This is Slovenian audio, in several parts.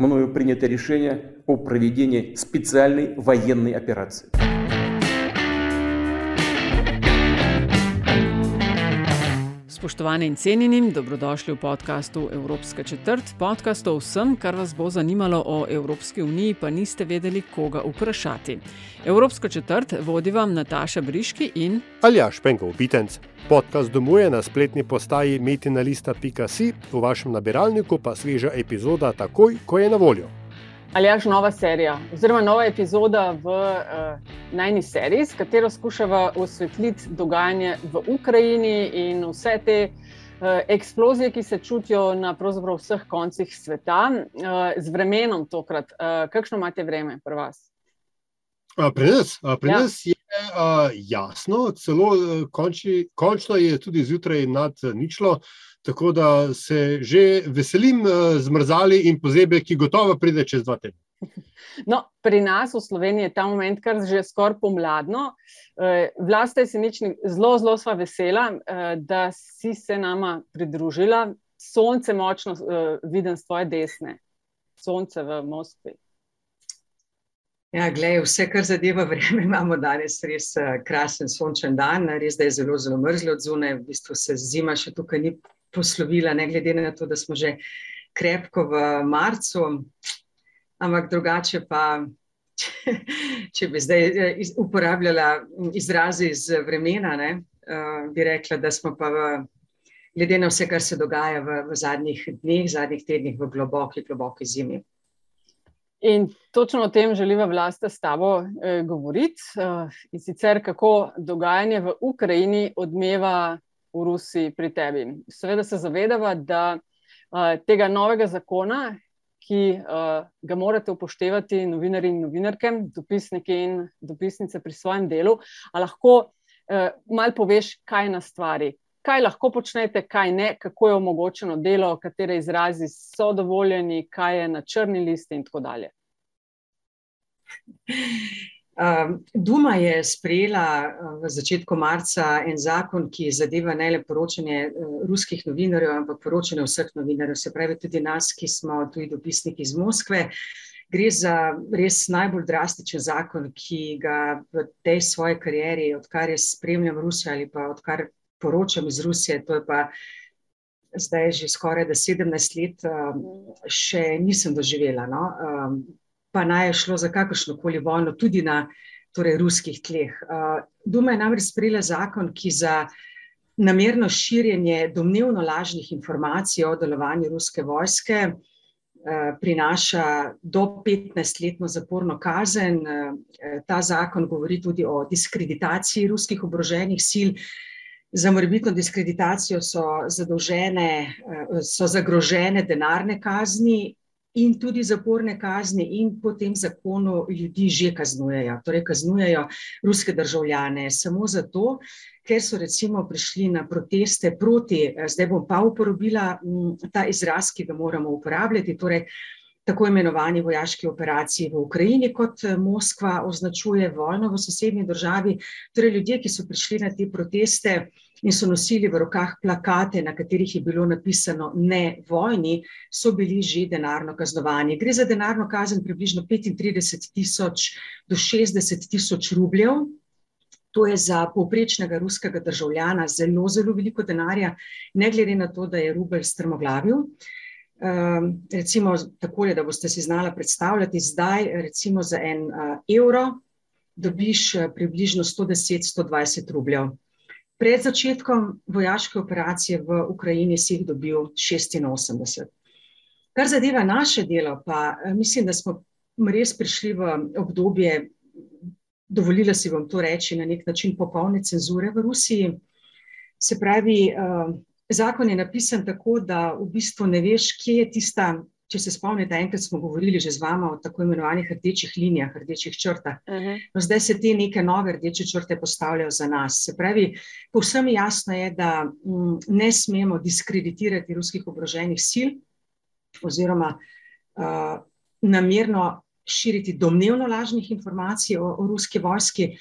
Мною принято решение о проведении специальной военной операции. Spoštovane in cenjeni, dobrodošli v podkastu Evropska četrt. Podcast o vsem, kar vas bo zanimalo o Evropski uniji, pa niste vedeli, koga vprašati. Evropsko četrt vodi vam Nataša Briški in Aljaš Penkov Bitenc. Podcast domuje na spletni postaji metinalista.si, v vašem nabiralniku pa sveža epizoda takoj, ko je na voljo. Ali je nova serija, oziroma nova epizoda v uh, najni seriji, s katero skušava osvetliti dogajanje v Ukrajini in vse te uh, eksplozije, ki se čutijo na vseh koncih sveta, uh, z vremenom tokrat. Uh, kakšno imate vreme pri vas? A, Pri nas, a, pri Ja. nas je a, jasno, celo a, konči, končno je tudi zjutraj nad a, ničlo, tako da se že veselim a, zmrzali in pozebe, ki gotovo pride čez dva tedna. No, pri nas v Sloveniji je ta moment kar že skoraj pomladno. Eh, Vlasta je se nič zelo, zelo sva vesela, eh, da si se nama pridružila. Sonce močno eh, vidim z tvoje desne, sonce v Moskvi. Ja, glej, vse, kar zadeva vreme, imamo danes res eh, krasen sončen dan, res da je zelo, zelo mrzlo od zunaj, v bistvu se zima še tukaj ni poslovila, ne glede na to, da smo že krepko v marcu, ampak drugače pa, če bi zdaj eh, iz- uporabljala izraze iz vremena, ne, eh, bi rekla, da smo pa v, glede na vse, kar se dogaja v, v zadnjih dneh, zadnjih tednih, v globoki, globoki zimi. In točno o tem želiva vlasta s tabo eh, govoriti. Eh, in sicer kako dogajanje v Ukrajini odmeva v Rusiji pri tebi. Seveda se zavedava, da eh, tega novega zakona, ki eh, ga morate upoštevati novinari in novinarke, dopisniki in dopisnice pri svojem delu, a lahko eh, mal poveš, kaj na stvari. Kaj lahko počnete, kaj ne, kako je omogočeno delo, katere izrazi so dovoljeni, kaj je na črni listi, in tako dalje. Um, Duma je sprejela uh, v začetku marca en zakon, ki zadeva ne le poročanje uh, ruskih novinarjev, ampak poročanje vseh novinarjev, se pravi tudi nas, ki smo tuji dopisniki iz Moskve. Gre za res najbolj drastičen zakon, ki ga v tej svoji karieri, odkar jaz spremljam Rusijo ali pa odkar poročam iz Rusije, to je pa zdaj že skoraj 17 let, um, še nisem doživela. No? Pa naj je šlo za kakršno koli vojno, tudi na torej, ruskih tleh. Uh, Duma je namreč sprejela zakon, ki za namerno širjenje domnevno lažnih informacij o delovanju ruske vojske uh, prinaša do 15-letno zaporno kazen. Uh, Ta zakon govori tudi o diskreditaciji ruskih oboroženih sil. Za morebitno diskreditacijo so, so zagrožene denarne kazni in tudi zaporne kazni, in po tem zakonu ljudi že kaznujejo, torej kaznujejo ruske državljane samo zato, ker so recimo prišli na proteste proti, zdaj bom pa uporabila m, ta izraz, ki ga moramo uporabljati, torej tako imenovani vojaški operaciji v Ukrajini, kot eh, Moskva označuje vojno v sosednji državi, torej ljudje, ki so prišli na te proteste in so nosili v rokah plakate, na katerih je bilo napisano ne vojni, so bili že denarno kaznovani. Gre za denarno kazen približno 35 tisoč do 60 tisoč rubljev. To je za povprečnega ruskega državljana zelo, zelo veliko denarja, ne glede na to, da je rubelj strmoglavil. Um, recimo, tako je, da boste si znala predstavljati, zdaj, recimo, za en uh, evro dobiš približno 110-120 rubljev. Pred začetkom vojaške operacije v Ukrajini si jih dobil 86. Kar zadeva naše delo, pa mislim, da smo res prišli v obdobje, dovolila si bom to reči, na nek način popolne cenzure v Rusiji. Se pravi, zakon je napisan tako, da v bistvu ne veš, kje je tista če se spomnite, enkrat smo govorili že z vama o tako imenovanih rdečih linijah, rdečih črtah. Uh -huh. no, zdaj se te neke nove rdeče črte postavljajo za nas. Se pravi, povsem jasno je, da m, mm, ne smemo diskreditirati ruskih obroženih sil oziroma uh, namerno širiti domnevno lažnih informacij o, o ruski vojski.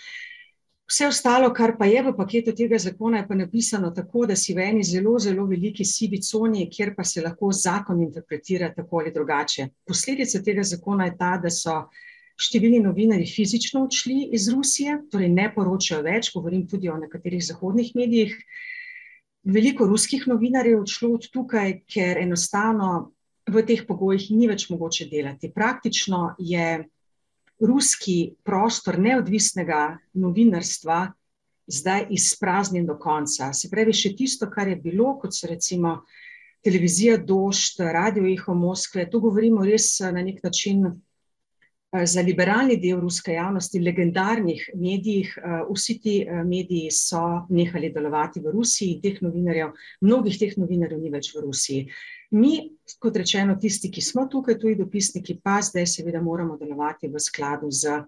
Vse ostalo, kar pa je v paketu tega zakona, je pa napisano tako, da si v eni zelo, zelo veliki sivi coni, kjer pa se lahko zakon interpretira tako ali drugače. Posledica tega zakona je ta, da so številni novinari fizično odšli iz Rusije, torej ne poročajo več, govorim tudi o nekaterih zahodnih medijih. Veliko ruskih novinarjev je odšlo od tukaj, ker enostavno v teh pogojih ni več mogoče delati. Praktično je ruski prostor neodvisnega novinarstva zdaj izpraznjen do konca. Se pravi, še tisto, kar je bilo, kot so recimo televizija Došt, radio Eho Moskve, to govorimo res eh, na nek način eh, za liberalni del ruske javnosti, legendarnih medijih. Eh, vsi ti mediji so nehali delovati v Rusiji teh novinarjev, mnogih teh novinarjev ni več v Rusiji. Mi, kot rečeno, tisti, ki smo tukaj, tuji dopisniki, pa zdaj seveda moramo delovati v skladu z uh,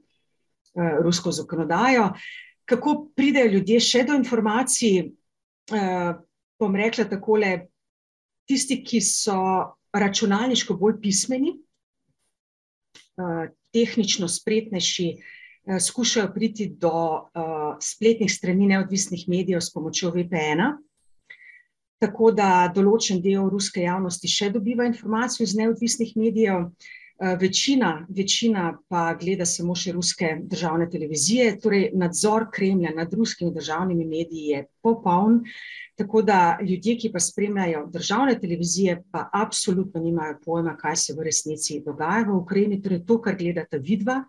rusko zakonodajo. Kako pridejo ljudje še do informacij? Uh, bom rekla takole, tisti, ki so računalniško bolj pismeni, uh, tehnično spretnejši, skušajo priti do spletnih strani neodvisnih medijev s pomočjo VPN-a tako da določen del ruske javnosti še dobiva informacijo iz neodvisnih medijev, eh, večina, večina pa gleda samo še ruske državne televizije, torej nadzor Kremlja nad ruskimi državnimi mediji je popoln, tako da ljudje, ki pa spremljajo državne televizije, pa absolutno nimajo pojma, kaj se v resnici dogaja v Ukrajini, torej to, kar gledata vidva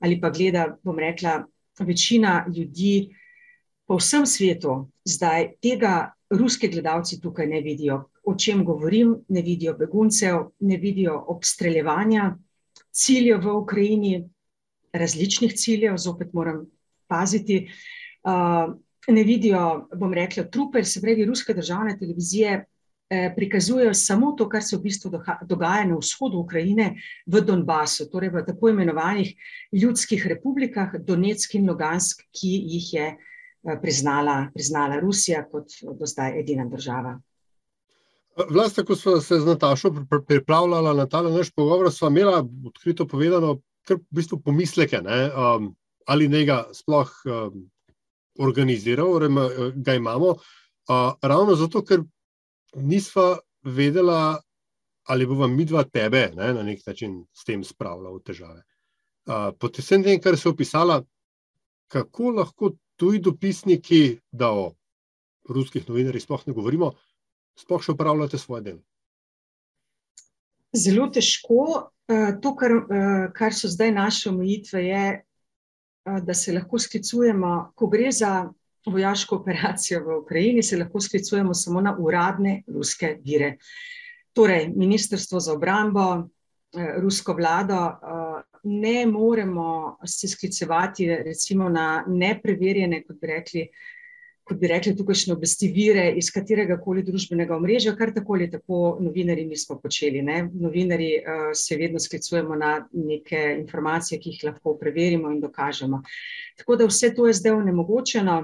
ali pa gleda, bom rekla, večina ljudi po vsem svetu zdaj tega ruski gledalci tukaj ne vidijo, o čem govorim, ne vidijo beguncev, ne vidijo obstreljevanja ciljev v Ukrajini, različnih ciljev, zopet moram paziti. Uh, ne vidijo, bom rekla, trupel, se pravi, ruske državne televizije eh, prikazujejo samo to, kar se v bistvu dogaja na vzhodu Ukrajine, v Donbasu, torej v tako imenovanih ljudskih republikah, Donetsk in Lugansk, ki jih je Eh, priznala, priznala Rusija kot do zdaj edina država. Vlasta, ko smo se z Natašo pripravljali na ta naš pogovor, smo imeli odkrito povedano, kar v bistvu pomisleke, ne, um, ali ne ga sploh um, organiziral, oziroma uh, ga imamo. Uh, ravno zato, ker nisva vedela, ali bo vam midva tebe ne, na nek način s tem spravila v težave. Uh, po vsem tem, kar se je opisala, kako lahko tuji dopisniki, da o ruskih novinarjih sploh ne govorimo, sploh še upravljate svoje delo? Zelo težko. Eh, to, kar, eh, kar so zdaj naše omejitve, je, eh, da se lahko sklicujemo, ko gre za vojaško operacijo v Ukrajini, se lahko sklicujemo samo na uradne ruske vire. Torej, Ministrstvo za obrambo, rusko vlado, ne moremo se sklicevati recimo na nepreverjene, kot bi rekli, kot bi rekli tukajšnje oblasti vire iz katerega koli družbenega omrežja, kar tako ali tako novinari nismo počeli. Ne? Novinari uh, se vedno sklicujemo na neke informacije, ki jih lahko preverimo in dokažemo. Tako da vse to je zdaj onemogočeno.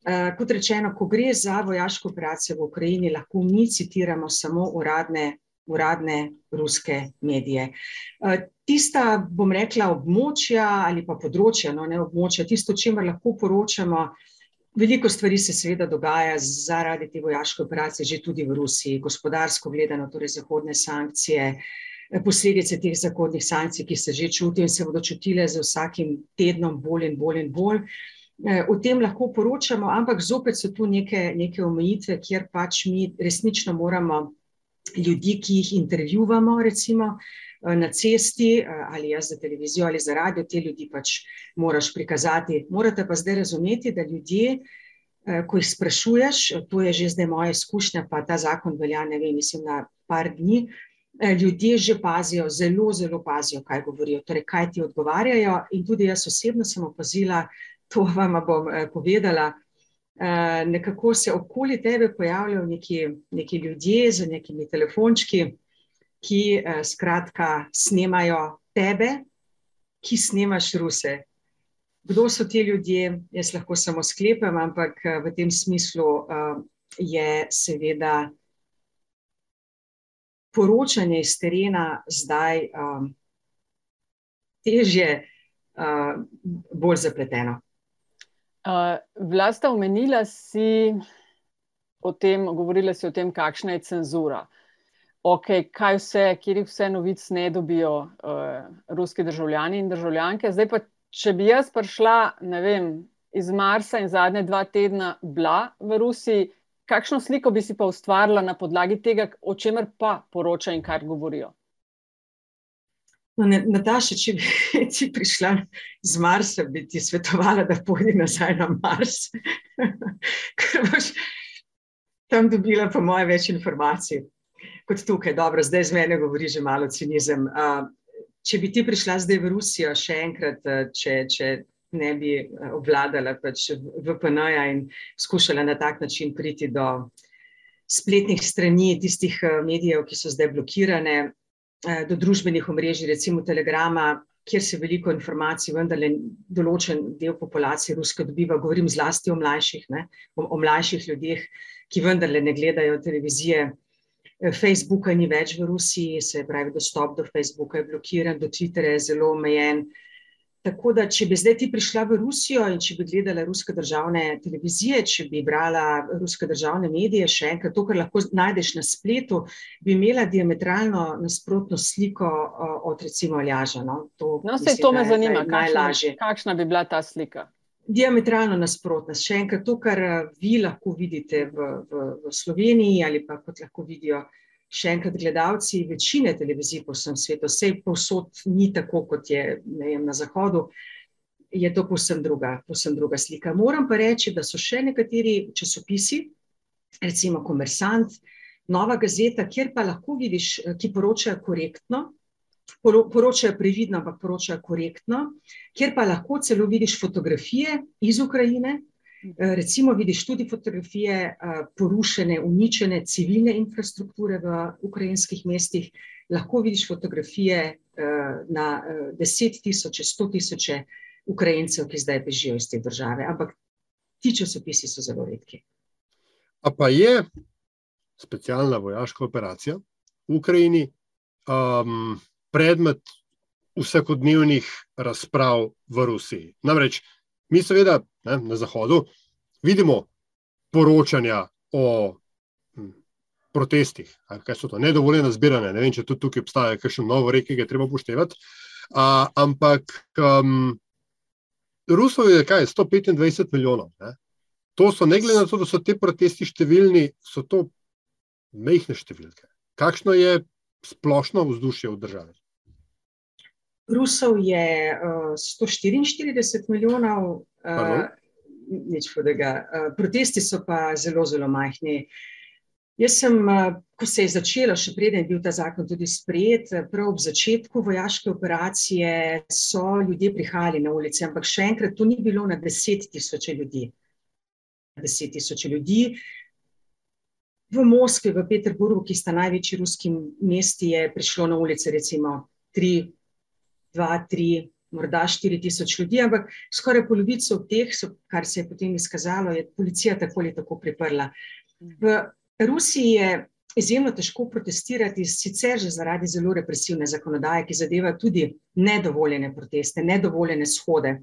Uh, kot rečeno, ko gre za vojaško operacijo v Ukrajini, lahko mi citiramo samo uradne uradne ruske medije. Tista, bom rekla, območja ali pa področja, no ne območja, tisto, čemer lahko poročamo, veliko stvari se seveda dogaja zaradi te vojaške operacije, že tudi v Rusiji, gospodarsko gledano, torej zahodne sankcije, posledice teh zahodnih sankcij, ki se že čutijo in se bodo čutile z vsakim tednom bolj in bolj in bolj. Eh, o tem lahko poročamo, ampak zopet so tu neke, neke omejitve, kjer pač mi resnično moramo ljudi, ki jih intervjuvamo, recimo eh, na cesti eh, ali jaz za televizijo ali za radio, te ljudi pač moraš prikazati. Morate pa zdaj razumeti, da ljudje, eh, ko jih sprašuješ, to je že zdaj moja izkušnja, pa ta zakon velja, ne vem, mislim, na par dni. Ljudje že pazijo, zelo, zelo pazijo, kaj govorijo, torej kaj ti odgovarjajo. In tudi jaz osebno sem opazila, to vam bom povedala, Eh, nekako se okoli tebe pojavljajo neki, neki ljudje z nekimi telefončki, ki skratka snemajo tebe, ki snemaš ruse. Kdo so ti ljudje, jaz lahko samo sklepam, ampak v tem smislu je seveda poročanje iz terena zdaj težje, bolj zapleteno. Uh, Vlasta, omenila si o tem, govorila si o tem, kakšna je cenzura. Okay, kaj vse, kjer vse novic ne dobijo uh, ruski državljani in državljanke. Zdaj pa, če bi jaz prišla, ne vem, iz Marsa in zadnje dva tedna bila v Rusiji, kakšno sliko bi si pa ustvarila na podlagi tega, o čemer pa poročajo in kar govorijo? No, Nataša, če bi ti prišla z Marsa, bi ti svetovala, da pojdi nazaj na Mars, ker boš tam dobila, po moje, več informacij kot tukaj. Dobro, zdaj z mene govori že malo cinizem. Če bi ti prišla zdaj v Rusijo, še enkrat, če, če ne bi obvladala pač VPN-ja in skušala na tak način priti do spletnih strani tistih medijev, ki so zdaj blokirane, do družbenih omrežij, recimo Telegrama, kjer se veliko informacij, vendar le določen del populacije ruske dobiva, govorim zlasti o mlajših, ne, o, o mlajših ljudeh, ki vendar le ne gledajo televizije. Eh, Facebooka ni več v Rusiji, se pravi, dostop do Facebooka je blokiran, do Twitterja je zelo omejen. Tako da, če bi zdaj ti prišla v Rusijo in če bi gledala ruske državne televizije, če bi brala ruske državne medije, še enkrat to, kar lahko najdeš na spletu, bi imela diametralno nasprotno sliko od recimo Aljaža. No, to, no se to me zanima, kakšna, kakšna bi bila ta slika? Diametralno nasprotna. Še enkrat to, kar vi lahko vidite v, v, v Sloveniji ali pa kot lahko vidijo še enkrat, gledalci večine televizij po vsem svetu, vse povsod ni tako, kot je vem, na Zahodu, je to povsem druga, povsem druga slika. Moram pa reči, da so še nekateri časopisi, recimo Komersant, Nova Gazeta, kjer pa lahko vidiš, ki poročajo korektno. Poročajo previdno, ampak poročajo korektno, kjer pa lahko celo vidiš fotografije iz Ukrajine, Eh, recimo, vidiš tudi fotografije eh, porušene, uničene civilne infrastrukture v ukrajinskih mestih, lahko vidiš fotografije eh, na deset tisoče, sto tisoče Ukrajincev, ki zdaj bežijo iz te države. Ampak ti časopisi so zelo redki. A pa je specialna vojaška operacija v Ukrajini um, predmet vsakodnevnih razprav v Rusiji. Namreč, mi seveda ne, na Zahodu, vidimo poročanja o hm, protestih, kaj so to nedovoljene zbiranje. Ne vem, če tudi tukaj obstaja kakšen nov rek, ki je treba upoštevati. Ampak um, Rusov je kaj, 125 milijonov. Ne? To so, ne glede na to, da so te protesti številni, so to mehne številke. Kakšno je splošno vzdušje v državi? Rusov je uh, 144 milijonov, uh, nič hudega. Uh, protesti so pa zelo, zelo majhni. Jaz sem, uh, ko se je začelo, še preden je bil ta zakon tudi sprejet, prav ob začetku vojaške operacije so ljudje prihajali na ulice, ampak še enkrat, to ni bilo na deset tisoče ljudi. Deset tisoče ljudi. V Moskvi, v Peterburgu, ki sta največji ruski mesti, je prišlo na ulice recimo tri, dva, tri, morda 4000 ljudi, ampak skoraj polovico teh, so, kar se je potem izkazalo, je policija tako ali tako priprla. V Rusiji je izjemno težko protestirati, sicer že zaradi zelo represivne zakonodaje, ki zadeva tudi nedovoljene proteste, nedovoljene shode.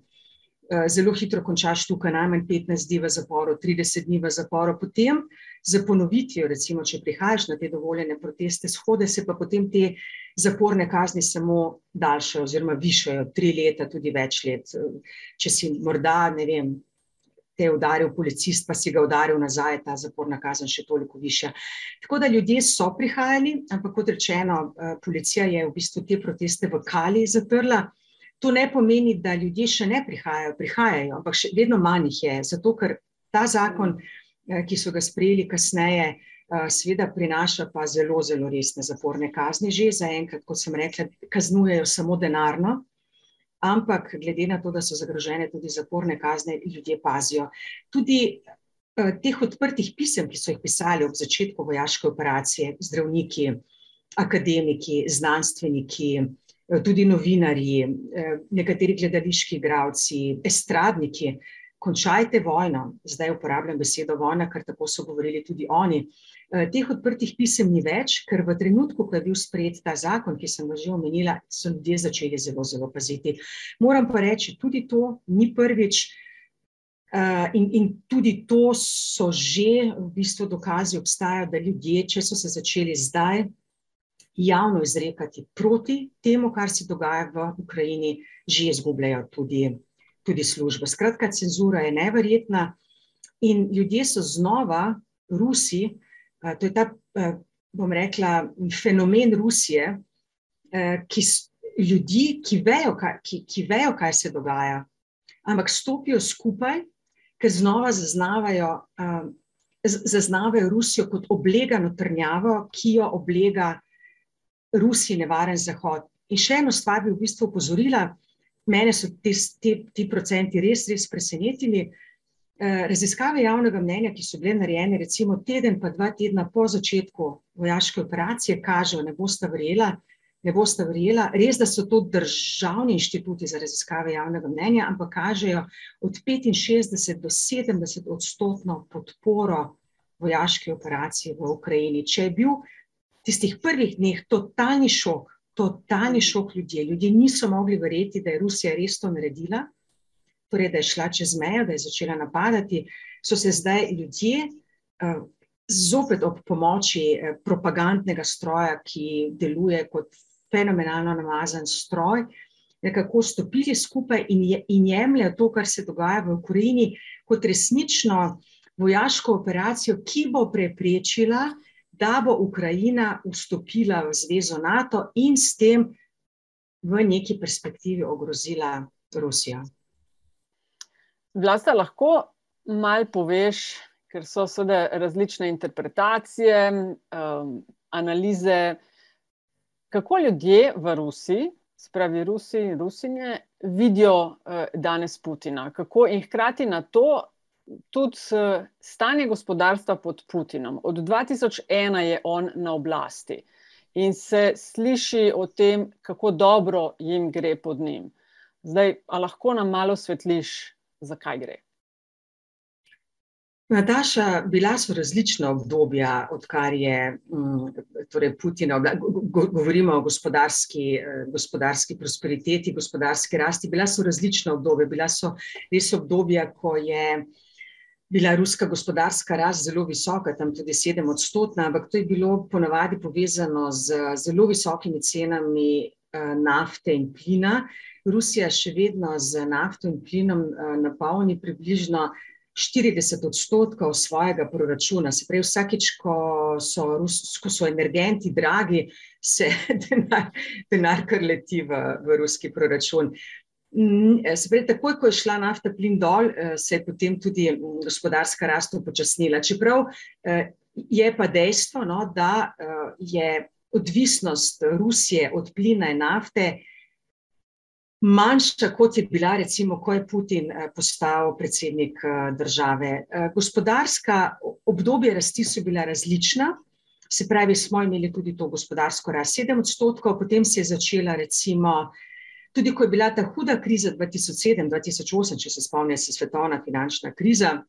Eh, zelo hitro končaš tukaj, najmanj 15 dni v zaporu, 30 dni v zaporu, potem za ponovitvijo, recimo, če prihajaš na te dovoljene proteste, shode se pa potem te zaporne kazni samo daljšajo oziroma višajo, tri leta, tudi več let. Če si morda, ne vem, te je udaril policist, pa si ga udaril nazaj, ta zaporna kazen še toliko višja. Tako da ljudje so prihajali, ampak kot rečeno, eh, policija je v bistvu te proteste v Kali zatrla. To ne pomeni, da ljudje še ne prihajajo, prihajajo, ampak še vedno manj jih je. Zato, ker ta zakon, eh, ki so ga sprejeli kasneje, eh, seveda prinaša pa zelo, zelo resne zaporne kazni. Že zaenkrat, kot sem rekla, kaznujejo samo denarno, ampak glede na to, da so zagrožene tudi zaporne kazne, ljudje pazijo. Tudi eh, teh odprtih pisem, ki so jih pisali ob začetku vojaške operacije, zdravniki, akademiki, znanstveniki, tudi novinarji, nekateri gledališki igravci, estradniki, končajte vojno. Zdaj uporabljam besedo vojna, ker tako so govorili tudi oni. Teh odprtih pisem ni več, ker v trenutku, ko je bil sprejet ta zakon, ki sem ga že omenila, so ljudje začeli zelo, zelo paziti. Moram pa reči, tudi to ni prvič. In, in tudi to so že v bistvu dokazi, obstajajo, da ljudje, če so se začeli zdaj javno izrekati proti temu, kar se dogaja v Ukrajini, že izgubljajo tudi, tudi službo. Skratka, cenzura je neverjetna in ljudje so znova, Rusi, uh, to je ta, uh, bom rekla, fenomen Rusije, uh, ki ljudi, ki vejo, kaj, ki, ki vejo, kaj se dogaja, ampak stopijo skupaj ker znova zaznavajo, zaznavajo Rusijo kot oblegano trnjavo, ki jo oblega Rusiji nevaren Zahod. In še eno stvar bi v bistvu upozorila, mene so ti, ti, ti procenti res, res presenetili. Uh, raziskave javnega mnenja, ki so bile narejene, recimo teden, pa dva tedna po začetku vojaške operacije, kažejo, ne boste verjela, ne boste verjela, res, da so to državni inštituti za raziskave javnega mnenja, ampak kažejo od 65 do 70 odstotno podporo vojaški operaciji v Ukrajini. Če je bil tistih prvih dneh totalni šok, totalni šok ljudje, ljudje niso mogli verjeti, da je Rusija res to naredila, torej da je šla čez mejo, da je začela napadati, so se zdaj ljudje. Uh, Zopet ob pomoči eh, propagandnega stroja, ki deluje kot fenomenalno namazan stroj, nekako stopili skupaj in, je, in jemljajo to, kar se dogaja v Ukrajini, kot resnično vojaško operacijo, ki bo preprečila, da bo Ukrajina vstopila v zvezo NATO in s tem v neki perspektivi ogrozila Rusijo. Vlasta, lahko mal poveš, ker so seveda različne interpretacije, um, analize kako ljudje v Rusiji, spravi Rusi in Rusinje, vidijo uh, danes Putina, kako in hkrati na to tudi uh, stanje gospodarstva pod Putinom. Od 2001 je on na oblasti in se sliši o tem, kako dobro jim gre pod njim. Zdaj, a lahko nam malo svetliš, zakaj gre? Nataša, bila so različna obdobja, odkar je mm, torej Putin, govorimo o gospodarski, eh, gospodarski prosperiteti, gospodarski rasti. Bila so različna obdobja. Bila so res obdobja, ko je bila ruska gospodarska rast zelo visoka, tam tudi sedem odstotna, ampak to je bilo ponavadi povezano z zelo visokimi cenami eh, nafte in plina. Rusija še vedno z nafto in plinom eh, napolni približno 40 odstotkov svojega proračuna. Se pravi, vsakeč, ko so, ko so energenti dragi, se denar, denar kar leti v, v ruski proračun. Mm, se pravi, takoj, ko je šla nafta plin dol, eh, se je potem tudi mm, gospodarska rast upočasnila. Čeprav eh, je pa dejstvo, no, da eh, je odvisnost Rusije od plina in nafte manjša, kot je bila, recimo, ko je Putin eh, postal predsednik eh, države. Eh, gospodarska obdobja rasti so bila različna. Se pravi, smo imeli tudi to gospodarsko rast 7 odstotkov, potem se je začela, recimo, tudi ko je bila ta huda kriza 2007-2008, če se spomnite, se svetovna finančna kriza.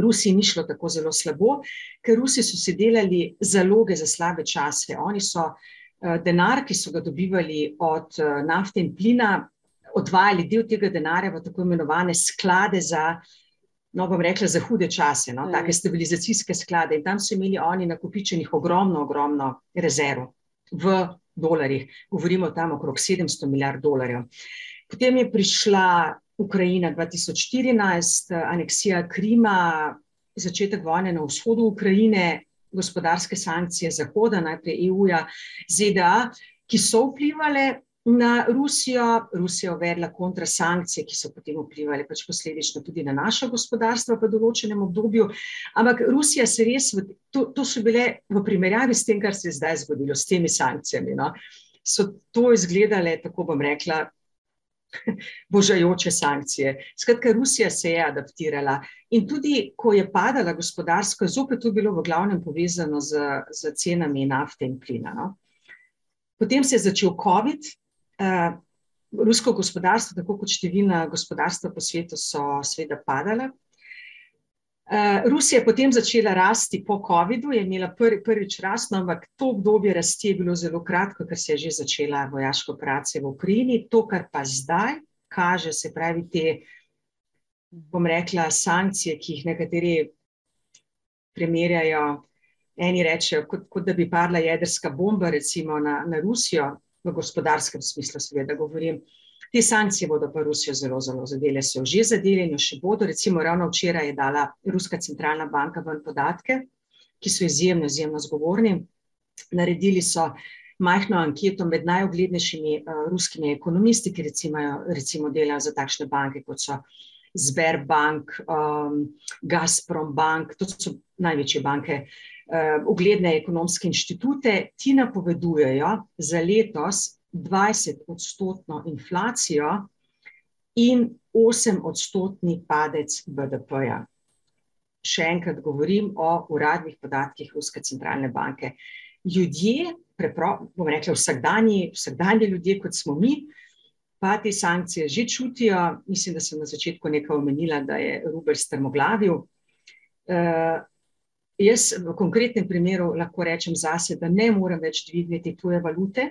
Rusiji ni šlo tako zelo slabo, ker Rusi so si delali zaloge za slabe čase. Oni so Eh, denar, ki so ga dobivali od eh, nafte in plina, odvajali del tega denarja v tako imenovane sklade za, no bom rekla, za hude čase, no, take mm. stabilizacijske sklade. In tam so imeli oni nakupičenih ogromno, ogromno rezerv v dolarjih. Govorimo tam okrog 700 milijard dolarjev. Potem je prišla Ukrajina 2014, aneksija Krima, začetek vojne na vzhodu Ukrajine, gospodarske sankcije Zahoda, najprej EU-ja, ZDA, ki so vplivali na Rusijo. Rusija je uvedla kontrasankcije, ki so potem vplivali pač posledično tudi na naše gospodarstvo v določenem obdobju. Ampak Rusija se res, to, to so bile v primerjavi s tem, kar se je zdaj zgodilo, s temi sankcijami. No, so to izgledale, tako bom rekla, božajoče sankcije. Skratka, Rusija se je adaptirala in tudi, ko je padala gospodarsko, je zopet to bilo v glavnem povezano z, z cenami nafte in plina. No? Potem se je začel COVID, rusko gospodarstvo, tako kot številna gospodarstva po svetu, so seveda padala. Uh, Rusija je potem začela rasti po COVID-u, je imela prvi, prvič rast, no, ampak to obdobje rasti je bilo zelo kratko, ker se je že začela vojaška operacija v Ukrajini. To, kar pa zdaj kaže, se pravi, te, bom rekla, sankcije, ki jih nekateri primerjajo, eni rečejo, kot, kot da bi padla jedrska bomba, recimo na, na Rusijo, v gospodarskem smislu, seveda govorim. Te sankcije bodo pa Rusijo zelo, zelo zadele, so že zadele in jo še bodo. Recimo, ravno včeraj je dala Ruska centralna banka ven podatke, ki so izjemno, izjemno zgovorni. Naredili so majhno anketo med najuglednejšimi uh, ruskimi ekonomisti, ki recimo, recimo delajo za takšne banke, kot so Sberbank, um, Gazprom Bank, to so največje banke, uh, ugledne ekonomske inštitute, ti napovedujejo za letos 20-odstotno inflacijo in 8-odstotni padec BDP-ja. Še enkrat govorim o uradnih podatkih Ruske centralne banke. Ljudje, prepro, bom rekla, vsakdanji, vsakdanji ljudje, kot smo mi, pa te sankcije že čutijo. Mislim, da sem na začetku nekaj omenila, da je Rubel strmoglavil. Uh, jaz v konkretnem primeru lahko rečem zase, da ne morem več dvigniti tuje valute,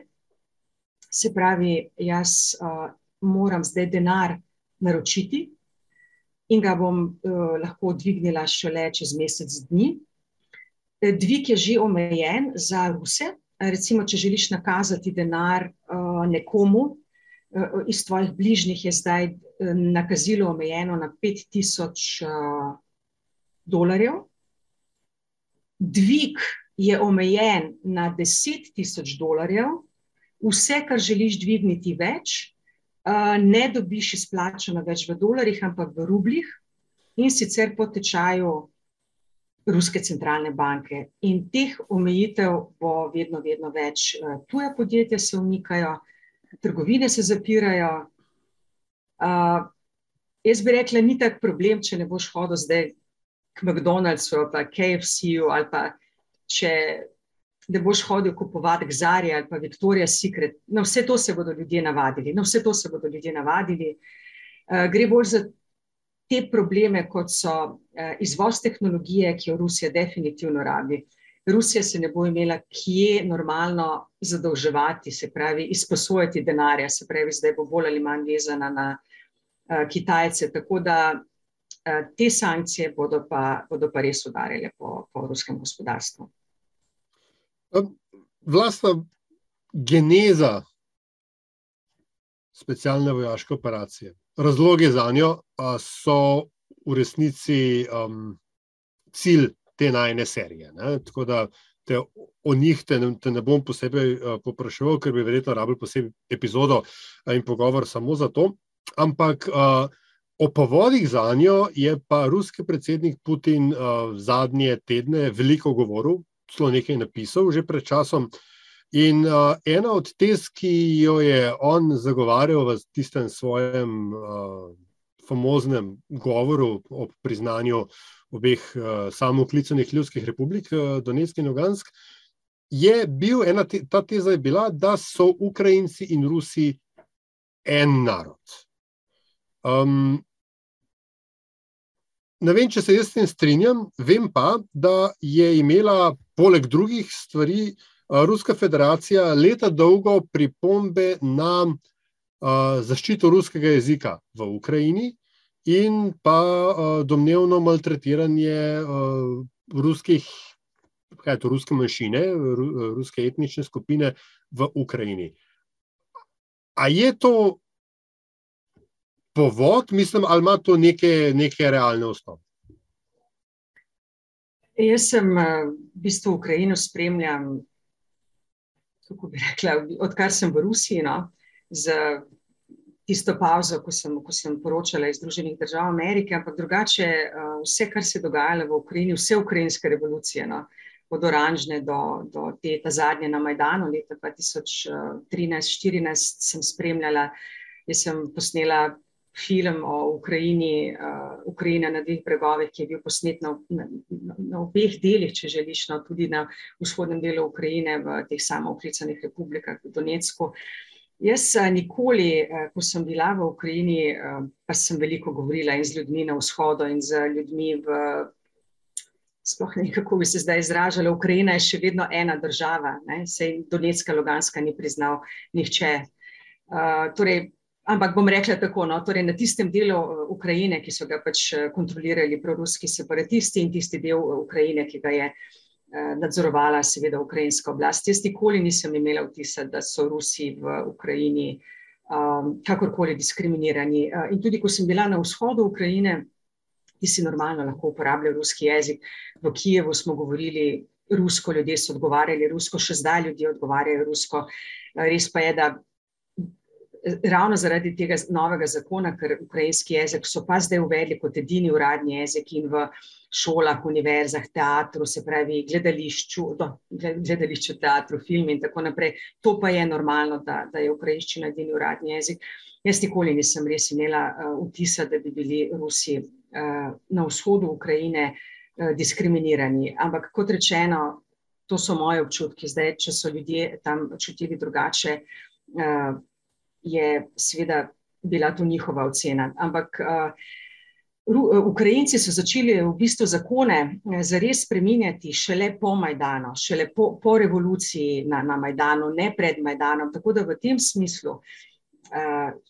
Se pravi, jaz uh, moram zdaj denar naročiti in ga bom uh, lahko dvignila šele čez mesec dni. E, dvig je že omejen za Ruse. Recimo, če želiš nakazati denar uh, nekomu uh, iz tvojih bližnjih, je zdaj uh, nakazilo omejeno na 5000 uh, dolarjev. Dvig je omejen na 10 tisoč dolarjev, vse, kar želiš dvigniti več, ne dobiš izplačano več v dolarjih, ampak v rublih in sicer po tečaju Ruske centralne banke. In teh omejitev bo vedno, vedno več. Tuja podjetja se umikajo, trgovine se zapirajo. Jaz bi rekla, ni tak problem, če ne boš hodil zdaj k McDonald'su ali pa KFC-ju ali pa če da boš hodil kupovati k Zari ali pa Victoria's Secret. Na vse to se bodo ljudje navadili. Na vse to se bodo ljudje navadili. Uh, gre bolj za te probleme, kot so uh, izvoz tehnologije, ki jo Rusija definitivno rabi. Rusija se ne bo imela kje normalno zadolževati, se pravi, izposojati denarja, se pravi, zdaj bo bolj ali manj vezana na uh, Kitajce. Tako da te sankcije bodo pa, bodo pa res udarile po, po ruskem gospodarstvu. Vlastna geneza specialne vojaške operacije, razloge za njo so v resnici um, cilj te najne serije. Ne? Tako da te, o njih te ne, te ne bom posebej uh, popraševal, ker bi verjetno rabil posebej epizodo in pogovor samo za to. Ampak uh, o povodih za njo je pa ruski predsednik Putin uh, zadnje tedne veliko govoril, celo nekaj napisal že pred časom. In uh, ena od tez, ki jo je on zagovarjal v tistem svojem uh, famoznem govoru o priznanju obeh uh, samoklicanih ljudskih republik, uh, Donetsk in Lugansk, je bil ena te, ta teza je bila, da so Ukrajinci in Rusi en narod. Um, Ne vem, če se jaz s tem strinjam, vem pa, da je imela poleg drugih stvari Ruska federacija leta dolgo pripombe na uh, zaščito ruskega jezika v Ukrajini in pa uh, domnevno maltretiranje uh, ruskih, kaj je to, ruske manjšine, ru, ruske etnične skupine v Ukrajini. A je to povod, mislim, ali ima to neke, neke realne osnove? Jaz sem eh, v bistvu Ukrajino spremljam, kako bi rekla, odkar sem v Rusiji, no, z tisto pauzo, ko sem, ko sem poročala iz Združenih držav Amerike, ampak drugače eh, vse, kar se je dogajalo v Ukrajini, vse ukrajinske revolucije, no, od oranžne do, do te zadnje na Majdanu leta 2013-2014 sem spremljala Jaz sem posnela film o Ukrajini, uh, Ukrajina na dveh bregovih, ki je bil posnet na, na, na obeh delih, če želiš, no, tudi na vzhodnem delu Ukrajine, v teh samooklicanih republikah, v Donetsku. Jaz nikoli, ko sem bila v Ukrajini, pa sem veliko govorila in z ljudmi na vzhodu, in z ljudmi v. Sploh ne vem, kako bi se zdaj izražala. Ukrajina je še vedno ena država, sej Donetska, Luganska ni priznal nihče. Uh, torej, ampak bom rekla tako, no, torej na tistem delu Ukrajine, ki so ga pač kontrolirali proruski separatisti in tisti del Ukrajine, ki ga je Eh, nadzorovala seveda ukrajinska oblast. Jaz nikoli nisem imela vtisa, da so Rusi v Ukrajini um, kakorkoli diskriminirani. In tudi, ko sem bila na vzhodu Ukrajine, ti si normalno lahko uporabljal ruski jezik. V Kijevu smo govorili rusko, ljudje so odgovarjali rusko, še zdaj ljudje odgovarjajo rusko. Res pa je, da ravno zaradi tega novega zakona, ker ukrajinski jezik so pa zdaj uvedli kot edini uradni jezik in v šolah, univerzah, teatru, se pravi gledališču, do, gledališču, teatru, film in tako naprej. To pa je normalno, da, da je ukrajinščina edini uradni jezik. Jaz nikoli nisem res imela uh, vtisa, da bi bili Rusi uh, na vzhodu Ukrajine uh, diskriminirani. Ampak kot rečeno, to so moje občutki. Zdaj, če so ljudje tam čutili drugače, uh, je seveda bila to njihova ocena. Ampak Ukrajinci so začeli v bistvu zakone uh, zares spreminjati šele po Majdanu, šele po, po revoluciji na, na Majdanu, ne pred Majdanom. Tako da v tem smislu,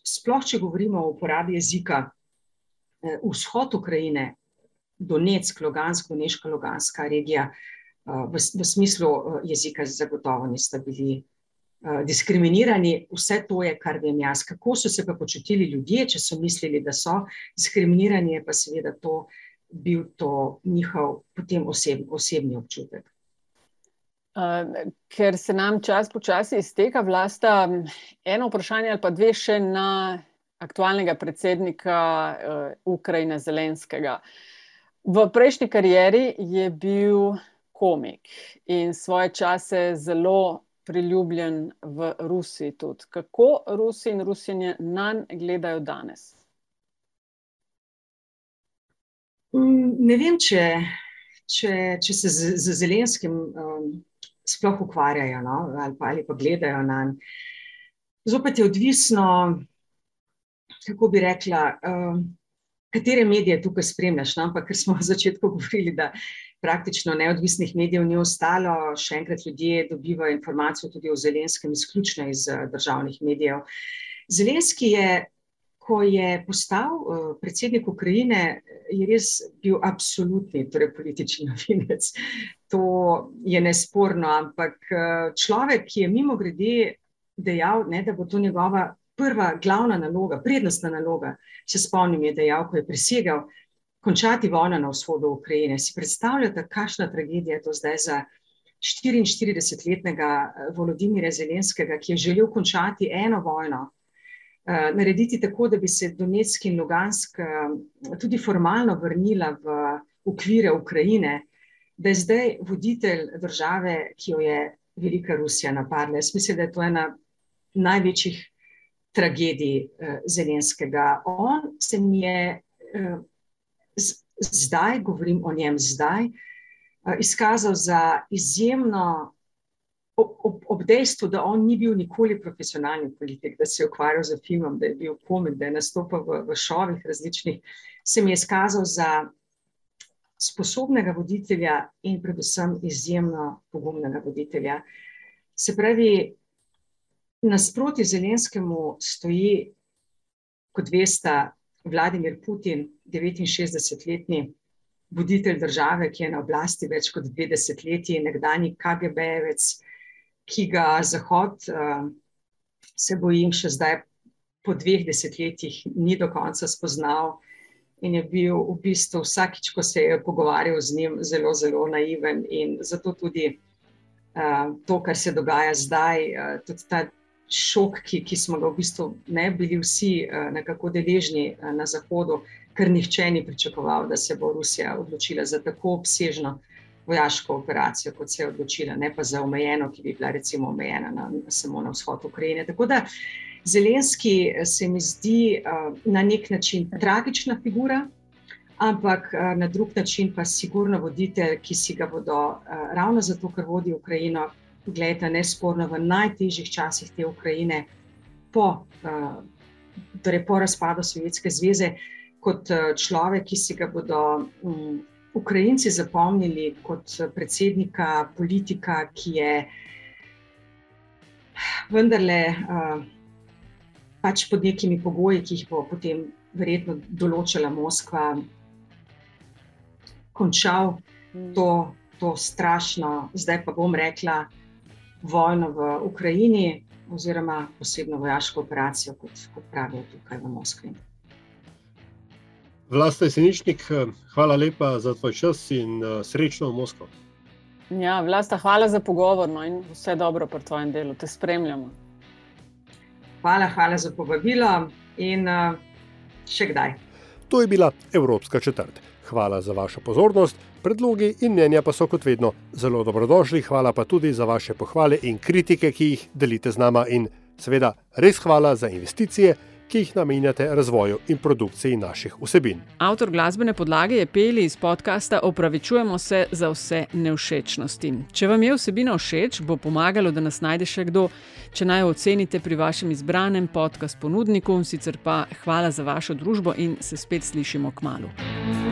sploh če govorimo o uporabi jezika, uh, vzhod Ukrajine, Donetsk, Logansk, Doneška, Loganska regija, v, v smislu uh, jezika zagotovo nista bili. Eh, diskriminirani, vse to je, kar vem jaz. Kako so se pa počutili ljudje, če so mislili, da so diskriminirani, je pa seveda to bil to njihov potem oseb, osebni občutek. Uh, ker se nam čas počasi izteka, vlasta eno vprašanje ali pa dve še na aktualnega predsednika uh, Ukrajine Zelenskega. V prejšnji karieri je bil komik in svoje čase zelo priljubljen v Rusiji tudi. Kako Rusi in Rusinje na njega gledajo danes? Mm, ne vem, če, če, če se z, z Zelenskim um, sploh ukvarjajo no? ali, pa, ali pa gledajo na njega. Zopet je odvisno, kako bi rekla, um, katere medije tukaj spremljaš. No? Ampak, ker smo na začetku govorili, da praktično neodvisnih medijev ni ostalo, še enkrat ljudje dobivajo informacijo tudi o Zelenskem, izključno iz eh, državnih medijev. Zelenski je, ko je postal uh, predsednik Ukrajine, je res bil absolutni torej politični novinec. To je nesporno, ampak uh, človek, ki je mimo grede dejal, ne, da bo to njegova prva glavna naloga, prednostna naloga, se spomnim, je dejal, ko je prisegal, končati vojno na vzhodu Ukrajine. Si predstavljate, kakšna tragedija je to zdaj za 44-letnega eh, Volodimira Zelenskega, ki je želel končati eno vojno, uh, narediti tako, da bi se Donetsk in Lugansk uh, tudi formalno vrnila v okvire Ukrajine, da je zdaj voditelj države, ki jo je Velika Rusija napadla. Jaz mislim, da je to ena največjih tragedij Zelenskega. On se mi je. Zdaj, govorim o njem zdaj, eh, izkazal za izjemno, ob, ob, ob dejstvu, da on ni bil nikoli profesionalni politik, da se je ukvarjal z filmom, da je bil komik, da je nastopal v, v šovih različnih, se mi je izkazal za sposobnega voditelja in predvsem izjemno pogumnega voditelja. Se pravi, nasproti Zelenskemu stoji, kot veste, Vladimir Putin, 69-letni voditelj države, ki je na oblasti več kot dve desetletji, nekdani KGB-jevec, ki ga Zahod, uh, se bojim, še zdaj po dveh desetletjih ni do konca spoznal. In je bil v bistvu vsakič, ko se je pogovarjal z njim, zelo, zelo naiven. In zato tudi uh, to, kar se dogaja zdaj, uh, tudi ta šok, ki, ki smo ga v bistvu ne bili vsi uh, nekako deležni uh, na Zahodu, ker nihče ni pričakoval, da se bo Rusija odločila za tako obsežno vojaško operacijo, kot se je odločila, ne pa za omejeno, ki bi bila recimo omejena na, samo na vzhod Ukrajine. Tako da Zelenski se mi zdi na nek način tragična figura, ampak na drug način pa sigurno voditelj, ki si ga bodo ravno zato, ker vodi Ukrajino, gledajte, nesporno v najtežjih časih te Ukrajine, po, torej po razpadu Sovjetske zveze, kot človek, ki si ga bodo. Ukrajinci zapomnili kot predsednika, politika, ki je vendarle uh, pač pod nekimi pogoji, ki jih bo potem verjetno določila Moskva, končal mm. to, to strašno, zdaj pa bom rekla, vojno v Ukrajini, oziroma posebno vojaško operacijo, kot, kot pravijo tukaj v Moskvi. Vlasta Jeseničnik, hvala lepa za tvoj čas in uh, srečno v Moskvo. Ja, Vlasta, hvala za pogovor no, in vse dobro pri tvojem delu, te spremljamo. Hvala, hvala za povabilo in uh, še kdaj. To je bila Evropska četrt. Hvala za vašo pozornost, predlogi in mnenja pa so kot vedno zelo dobrodošli. Hvala pa tudi za vaše pohvale in kritike, ki jih delite z nama, in seveda res hvala za investicije ki jih namenjate razvoju in produkciji naših vsebin. Avtor glasbene podlage je Peli iz podcasta Opravičujemo se za vse neušečnosti. Če vam je vsebina všeč, bo pomagalo, da nas najde še kdo, če naj jo ocenite pri vašem izbranem podcast ponudniku. Sicer pa hvala za vašo družbo in se spet slišimo k malu.